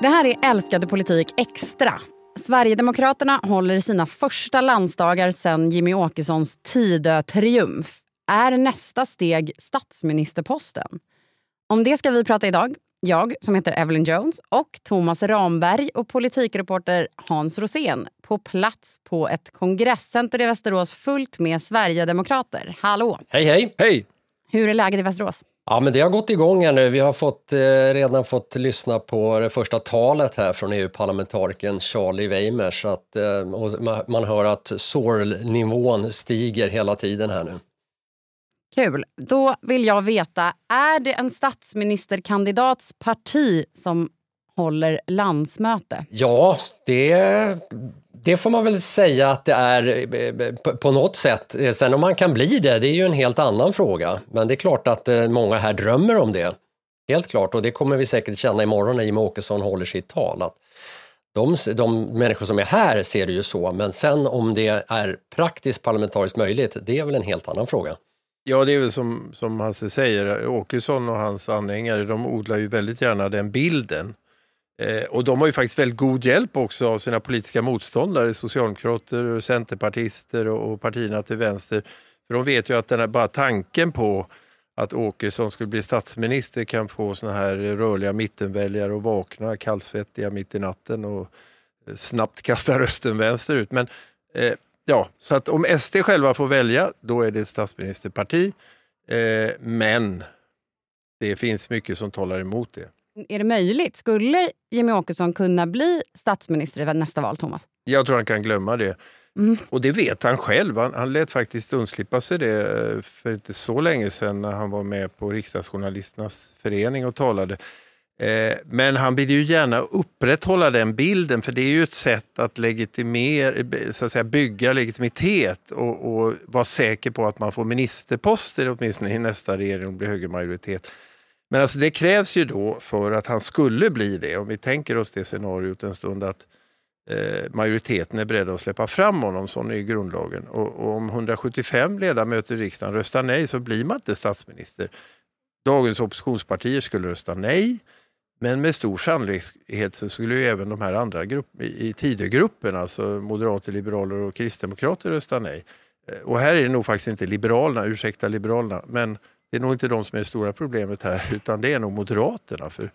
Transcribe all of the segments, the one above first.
Det här är Älskade politik extra. Sverigedemokraterna håller sina första landsdagar sedan Jimmy Åkessons Tidö-triumf. Är nästa steg statsministerposten? Om det ska vi prata idag. Jag, som heter Evelyn Jones, och Thomas Ramberg och politikreporter Hans Rosén på plats på ett kongresscenter i Västerås fullt med sverigedemokrater. Hallå! Hej, hej! Hej! Hur är läget i Västerås? Ja, men det har gått igång här nu. Vi har fått, eh, redan fått lyssna på det första talet här från EU-parlamentarikern Charlie Weimers. Att, eh, man, hör att sorlnivån stiger hela tiden här nu. Kul. Då vill jag veta, är det en statsministerkandidats parti som håller landsmöte? Ja, det, det får man väl säga att det är eh, eh, på något sätt. Eh, sen om man kan bli det, det är ju en helt annan fråga. Men det är klart att många här drömmer om det. Helt klart, och det kommer vi säkert känna imorgon när Jimmie Åkesson håller sitt tal. Att de, de människor som är här ser det ju så, men sen om det är praktiskt parlamentariskt möjligt, det är väl en helt annan fråga. Ja, det är väl som, som Hasse säger, Åkesson och hans anhängare, de odlar ju väldigt gärna den bilden. Eh, och de har ju faktiskt väldigt god hjälp också av sina politiska motståndare, socialdemokrater, centerpartister och, partierna till vänster. För de vet ju att den här, bara tanken på att Åkesson skulle bli statsminister kan få såna här rörliga mittenväljare att vakna kallsvettiga mitt i natten och eh, snabbt kasta rösten vänsterut. Men eh, ja, så att om SD själva får välja, då är det ett statsministerparti. Eh, men det finns mycket som talar emot det. Är det möjligt? Skulle Jimmy Åkesson kunna bli statsminister i nästa val, Thomas? Jag tror han kan glömma det. Mm. Och det vet han själv. Han, han lät faktiskt undslippa sig det eh, för inte så länge sedan när han var med på Riksdagsjournalisternas förening och talade. Eh, men han vill ju gärna upprätthålla den bilden för det är ju ett sätt att, legitimera, så att säga, bygga legitimitet och, och vara säker på att man får ministerposter åtminstone i nästa regering och blir högermajoritet. Men alltså det krävs ju då för att han skulle bli det, om vi tänker oss det scenariot en stund, att eh, majoriteten är beredda att släppa fram honom, sån är grundlagen. Och, och, om 175 ledamöter i riksdagen röstar nej så blir man inte statsminister. Dagens oppositionspartier skulle rösta nej, men med stor sannolikhet så skulle ju även de här andra grupp, i Tidögruppen, alltså moderater, liberaler och kristdemokrater rösta nej. Eh, och här är det nog faktiskt inte Liberalerna, ursäkta Liberalerna, men det är nog inte de som är det stora problemet här, utan det är nog Moderaterna. För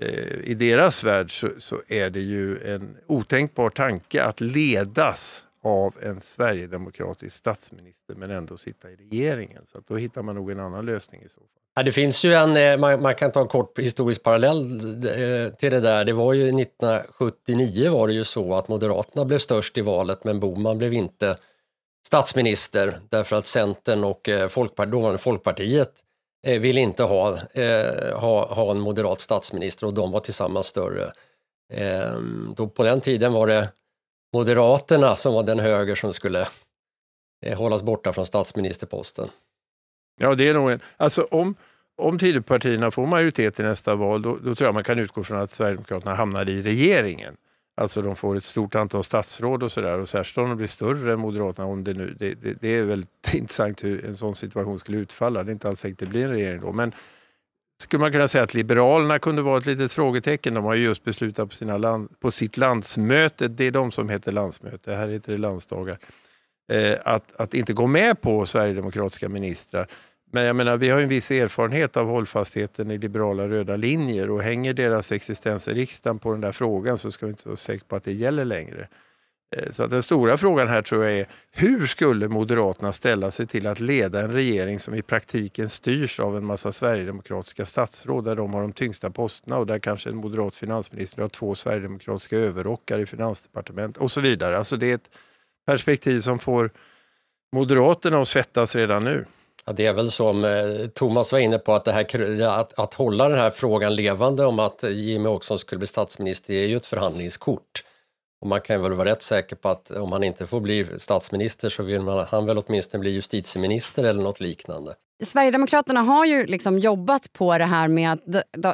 eh, I deras värld så, så, är det ju en otänkbar tanke att ledas av en sverigedemokratisk statsminister men ändå sitta i regeringen. Så då hittar man nog en annan lösning i så fall. Ja, det finns ju en, eh, man, man, kan ta en kort historisk parallell eh, till det där. Det var ju 1979 var det ju så att Moderaterna blev störst i valet men Boman blev inte statsminister därför att Centern och eh, Folkpartiet, dåvarande Folkpartiet eh, vill inte ha, eh, ha, ha en moderat statsminister och de var tillsammans större. Ehm, då på den tiden var det Moderaterna som var den höger som skulle eh, hållas borta från statsministerposten. Ja, det är nog en, alltså om, om Tidöpartierna får majoritet i nästa val, då, då tror jag man kan utgå från att Sverigedemokraterna hamnar i regeringen. Alltså de får ett stort antal statsråd och sådär och särskilt om de blir större än Moderaterna. Om det, nu, det, det, det, är väldigt intressant hur en sån situation skulle utfalla. Det är inte alls säkert det blir en regering då. Men skulle man kunna säga att Liberalerna kunde vara ett litet frågetecken. De har ju just beslutat på, sina land, på sitt landsmöte, det är de som heter landsmöte, här heter det landsdagar, eh, att, att inte gå med på sverigedemokratiska ministrar. Men jag menar, vi har en viss erfarenhet av hållfastheten i liberala röda linjer och hänger deras existens i riksdagen på den där frågan så ska vi inte vara säkra på att det gäller längre. Eh, så att den stora frågan här tror jag är hur skulle Moderaterna ställa sig till att leda en regering som i praktiken styrs av en massa sverigedemokratiska statsråd där de har de tyngsta posterna och där kanske en moderat finansminister har två sverigedemokratiska överrockar i finansdepartementet och så vidare. Alltså det är ett perspektiv som får Moderaterna att svettas redan nu. Ja, det är väl som eh, Thomas var inne på, att, det här, att, att hålla den här frågan levande om att Jimmy Åkesson skulle bli statsminister är ju ett förhandlingskort. Och man kan väl vara rätt säker på att om han inte får bli statsminister så vill man, han väl åtminstone bli justitieminister eller något liknande. Sverigedemokraterna har ju liksom jobbat på det här med att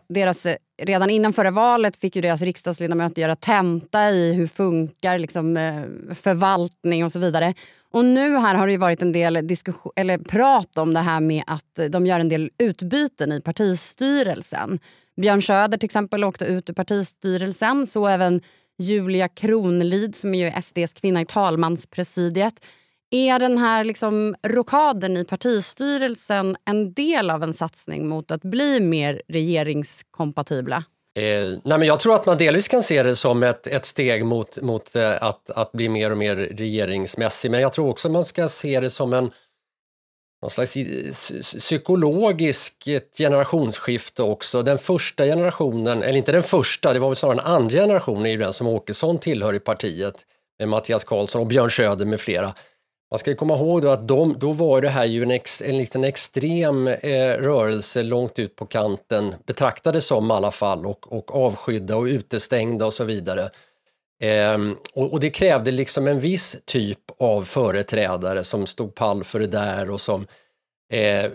deras, redan innan förra valet fick ju deras riksdagsledamöter göra tenta i hur funkar liksom, eh, förvaltning och så vidare. Och nu här har det varit en del diskussion, eller prat om det här med att de gör en del utbyten i partistyrelsen. Björn Söder till exempel åkte ut ur partistyrelsen. Så även Julia Kronlid som är ju SDs kvinna i talmanspresidiet. Är den här liksom rokaden i partistyrelsen en del av en satsning mot att bli mer regeringskompatibla? Eh, nej men jag tror att man delvis kan se det som ett, ett steg mot, mot eh, att, att bli mer och mer regeringsmässig, men jag tror också man ska se det som en någon slags psykologisk generationsskifte också. Den första generationen, eller inte den första, det var väl snarare den andra generationen, är ju den som Åkesson tillhör i partiet med Mattias Karlsson och Björn Söder med flera. Man ska komma ihåg då att de, då var det här ju en, ex, en liten extrem eh, rörelse långt ut på kanten, betraktades som i alla fall, och, och avskydda och utestängda och så vidare. Eh, och, och, det krävde liksom en viss typ av företrädare som stod pall för det där och som eh,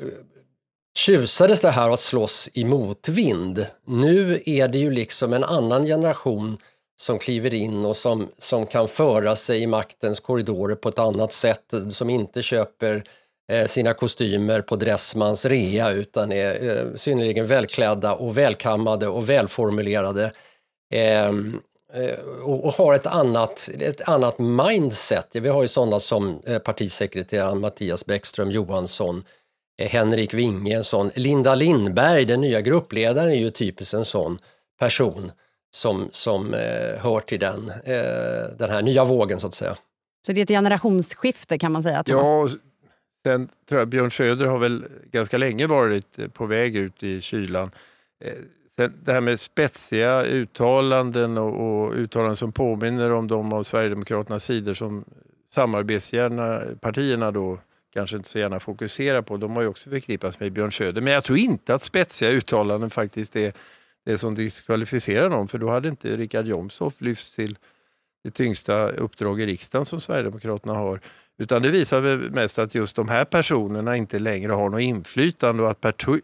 tjusades det här att slåss i motvind. Nu är det ju liksom en annan generation som kliver in och som, som kan föra sig i maktens korridorer på ett annat sätt, som inte köper eh, sina kostymer på Dressmans rea utan är eh, synnerligen välklädda och välkammade och välformulerade. Ehm, eh, och, och, har ett annat, ett annat mindset. Vi har ju sådana som eh, partisekreteraren Mattias Bäckström Johansson, eh, Henrik Winge, en sån. Linda Lindberg, den nya gruppledaren, är ju typiskt en sån person som, som eh, hör till den, eh, den här nya vågen så att säga. Så det är ett generationsskifte kan man säga? Thomas? Ja, sen tror jag Björn Söder har väl ganska länge varit på väg ut i kylan. Eh, sen det här med spetsiga uttalanden och, och uttalanden som påminner om de av Sverigedemokraternas sidor som samarbetsgärna partierna då kanske inte så gärna fokuserar på. De har ju också förknippats med Björn Söder. Men jag tror inte att spetsiga uttalanden faktiskt är det som diskvalificerar någon för då hade inte Richard Jomshof lyfts till det tyngsta uppdrag i riksdagen som Sverigedemokraterna har. Utan det visar väl mest att just de här personerna inte längre har något inflytande och att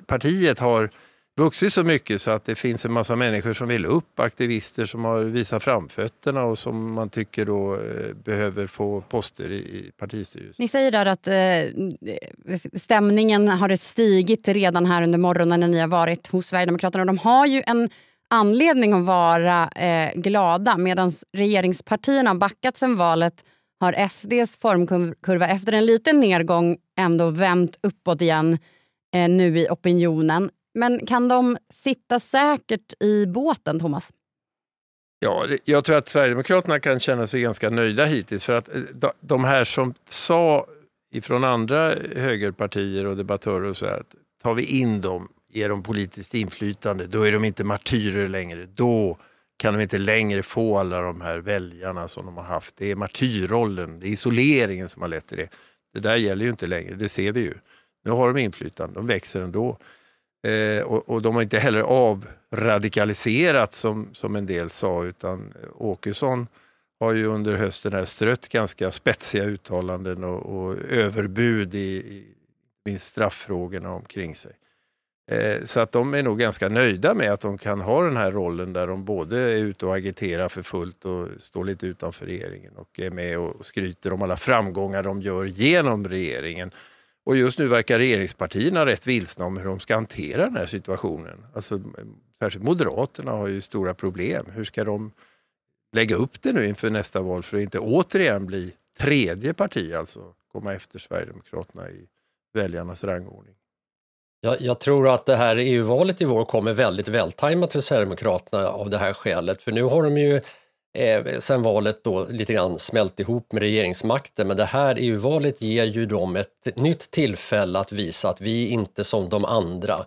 partiet har vuxit så mycket så att det finns en massa människor som vill upp, aktivister som har visat framfötterna och som man tycker då eh, behöver få poster i partistyrelsen. Ni säger där att eh, stämningen har stigit redan här under morgonen när ni har varit hos Sverigedemokraterna. De har ju en anledning att vara eh, glada medan regeringspartierna har backat sen valet har SDs formkurva efter en liten nedgång ändå vänt uppåt igen eh, nu i opinionen. Men kan de sitta säkert i båten, Thomas? Ja, jag tror att Sverigedemokraterna kan känna sig ganska nöjda hittills. För att eh, de här som sa ifrån andra högerpartier och debattörer och så att tar vi in dem, ger dem politiskt inflytande, då är de inte martyrer längre. Då kan de inte längre få alla de här väljarna som de har haft. Det är martyrrollen, det är isoleringen som har lett till det. Det där gäller ju inte längre, det ser vi ju. Nu har de inflytande, de växer ändå. Eh, och, och, de har inte heller avradikaliserat som, som en del sa utan Åkesson har ju under hösten här strött ganska spetsiga uttalanden och, och överbud i, i minst strafffrågorna omkring sig. Eh, så att de är nog ganska nöjda med att de kan ha den här rollen där de både är ute och agiterar för fullt och står lite utanför regeringen och är med och skryter om alla framgångar de gör genom regeringen. Och just nu verkar regeringspartierna rätt vilsna om hur de ska hantera den här situationen. Alltså, särskilt Moderaterna har ju stora problem. Hur ska de lägga upp det nu inför nästa val för att inte återigen bli tredje parti, alltså komma efter Sverigedemokraterna i väljarnas rangordning? Jag, jag tror att det här EU-valet i vår kommer väldigt vältajmat för Sverigedemokraterna av det här skälet. För nu har de ju eh, sen valet då lite grann smält ihop med regeringsmakten. Men det här EU-valet ger ju dem ett nytt tillfälle att visa att vi är inte som de andra.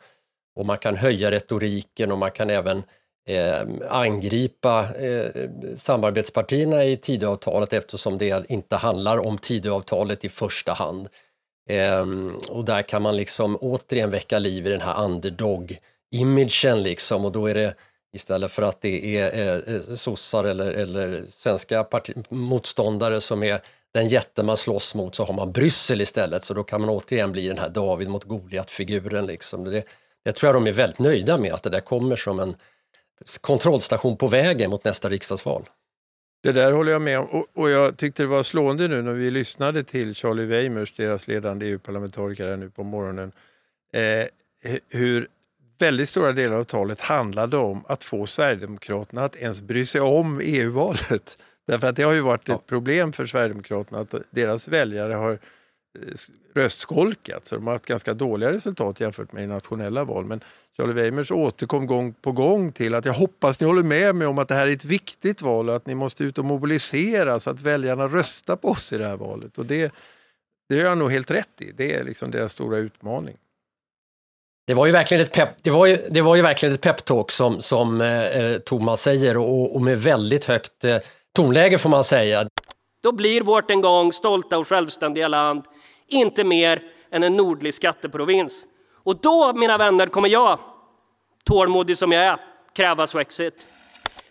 Och man kan höja retoriken och man kan även eh, angripa eh, samarbetspartierna i Tidöavtalet eftersom det inte handlar om Tidöavtalet i första hand. Eh, och där kan man liksom återigen väcka liv i den här underdog-imagen liksom och då är det Istället för att det är eh, eh sossar eller, eller svenska motståndare som är den jätte man slåss mot så har man Bryssel istället så då kan man återigen bli den här David mot Goliat-figuren. Liksom. Det, det tror jag de är väldigt nöjda med att det där kommer som en kontrollstation på vägen mot nästa riksdagsval. Det där håller jag med om. Och, och, jag tyckte det var slående nu när vi lyssnade till Charlie Weimers, deras ledande EU-parlamentariker nu på morgonen, eh, hur väldigt stora delar av talet handlade om att få Sverigedemokraterna att ens bry sig om EU-valet. Därför att det har ju varit ett problem för Sverigedemokraterna att deras väljare har Eh, röstskolkat. Så de har haft ganska dåliga resultat jämfört med i nationella val. Men Charlie Weimers återkom gång på gång till att jag hoppas ni håller med mig om att det här är ett viktigt val och att ni måste ut och mobilisera så att väljarna röstar på oss i det här valet. Och det, det gör jag nog helt rätt i. Det är liksom deras stora utmaning. Det var ju verkligen ett pep, det var ju, det var ju verkligen ett peptalk som, som eh, eh Thomas säger och, och, med väldigt högt eh, tonläge får man säga. Då blir vårt en gång stolta och självständiga land inte mer än en nordlig skatteprovins. Och då, mina vänner, kommer jag, tålmodig som jag är, kräva Swexit.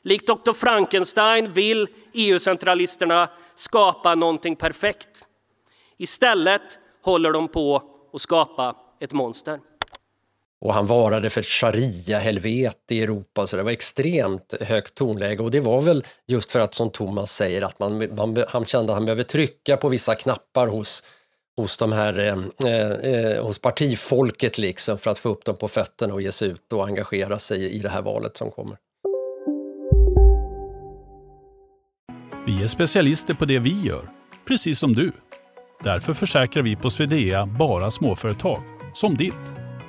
Likt Dr. Frankenstein vill EU-centralisterna skapa någonting perfekt. Istället håller de på att skapa ett monster. Och han varade för sharia-helvete i Europa, så det var extremt högt tonläge. Och det var väl just för att, som Thomas säger, att man, man han kände att han behöver trycka på vissa knappar hos hos, de här, eh, eh, hos partifolket liksom för att få upp dem på fötterna och ge sig ut och engagera sig i det här valet som kommer. Vi är specialister på det vi gör, precis som du. Därför försäkrar vi på Swedea bara småföretag, som ditt.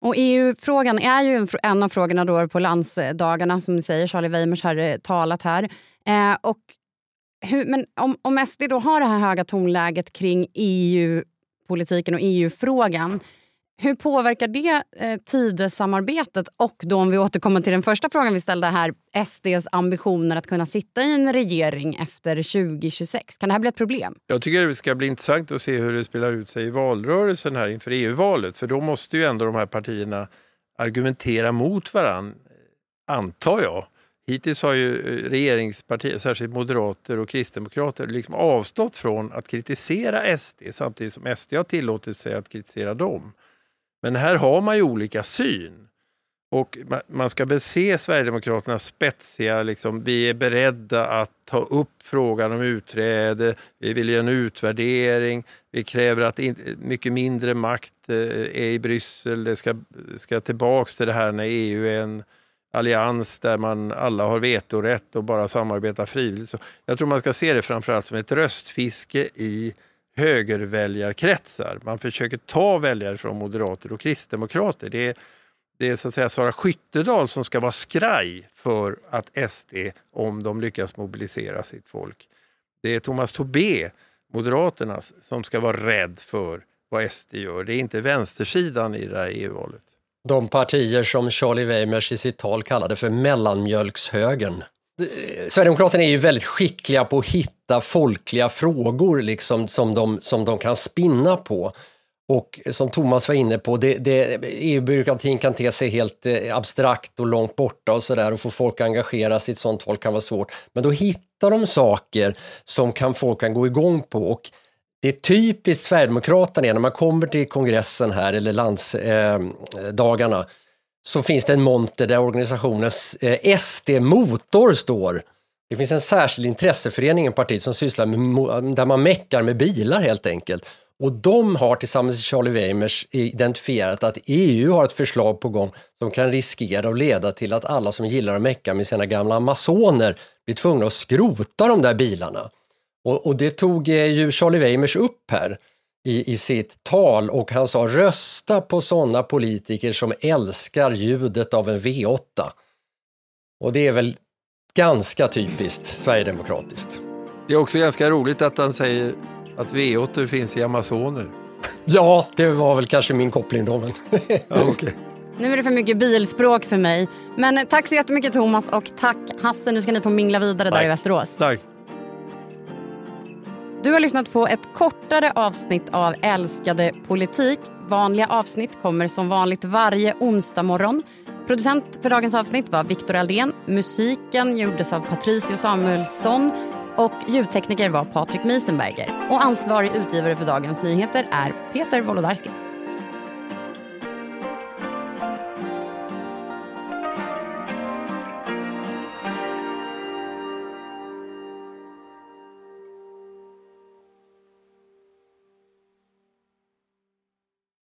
Och EU-frågan är ju en av frågorna då på landsdagarna, som du säger. Charlie Weimers har eh, talat här. Eh, och hur, men om, om SD då har det här höga tonläget kring EU-politiken och EU-frågan hur påverkar det eh, Tidösamarbetet och då om vi återkommer till den första frågan vi ställde här, SDs ambitioner att kunna sitta i en regering efter 2026? Kan det här bli ett problem? Jag tycker det ska bli intressant att se hur det spelar ut sig i valrörelsen här inför EU-valet. För då måste ju ändå de här partierna argumentera mot varann, antar jag. Hittills har ju eh, regeringspartier, särskilt moderater och kristdemokrater, liksom avstått från att kritisera SD samtidigt som SD har tillåtit sig att kritisera dem. Men här har man ju olika syn. Och man ska väl se Sverigedemokraternas spetsiga, liksom, vi är beredda att ta upp frågan om utträde, vi vill göra en utvärdering, vi kräver att mycket mindre makt eh, är i Bryssel, det ska, ska tillbaks till det här när EU är en allians där man alla har vetorätt och bara samarbetar frivilligt. Så jag tror man ska se det framförallt som ett röstfiske i högerväljarkretsar. Man försöker ta väljare från moderater och kristdemokrater. Det är, det är så att säga Sara Skyttedal som ska vara skraj för att SD, om de lyckas mobilisera sitt folk. Det är Thomas Tobé, Moderaternas, som ska vara rädd för vad SD gör. Det är inte vänstersidan i det här EU-valet. De partier som Charlie Weimers i sitt tal kallade för mellanmjölkshögern. Eh, Sverigedemokraterna är ju väldigt skickliga på att hitta folkliga frågor liksom, som, de, som de kan spinna på. Och som Thomas var inne på, EU-byråkratin e kan te sig helt eh, abstrakt och långt borta och sådär och få folk att engagera sig i ett sånt val kan vara svårt. Men då hittar de saker som kan folk kan gå igång på och det är typiskt Sverigedemokraterna när man kommer till kongressen här eller landsdagarna eh, så finns det en monter där organisationens eh, SD-motor står. Det finns en särskild intresseförening i partiet som sysslar med, där man meckar med bilar helt enkelt. Och de har tillsammans med Charlie Weimers identifierat att EU har ett förslag på gång som kan riskera att leda till att alla som gillar att mecka med sina gamla Amazoner blir tvungna att skrota de där bilarna. Och, och det tog eh, ju Charlie Weimers upp här i, i sitt tal och han sa rösta på sådana politiker som älskar ljudet av en V8. Och det är väl ganska typiskt sverigedemokratiskt. Det är också ganska roligt att han säger att V8 finns i Amazoner. Ja, det var väl kanske min koppling då. Men... ja, okay. Nu är det för mycket bilspråk för mig. Men tack så jättemycket Thomas och tack Hasse. Nu ska ni få mingla vidare tack. där i Västerås. Tack. Du har lyssnat på ett kortare avsnitt av Älskade politik. Vanliga avsnitt kommer som vanligt varje onsdag morgon. Producent för dagens avsnitt var Viktor Aldén. Musiken gjordes av Patricio Samuelsson och ljudtekniker var Patrik Miesenberger. Och ansvarig utgivare för dagens nyheter är Peter Wolodarski.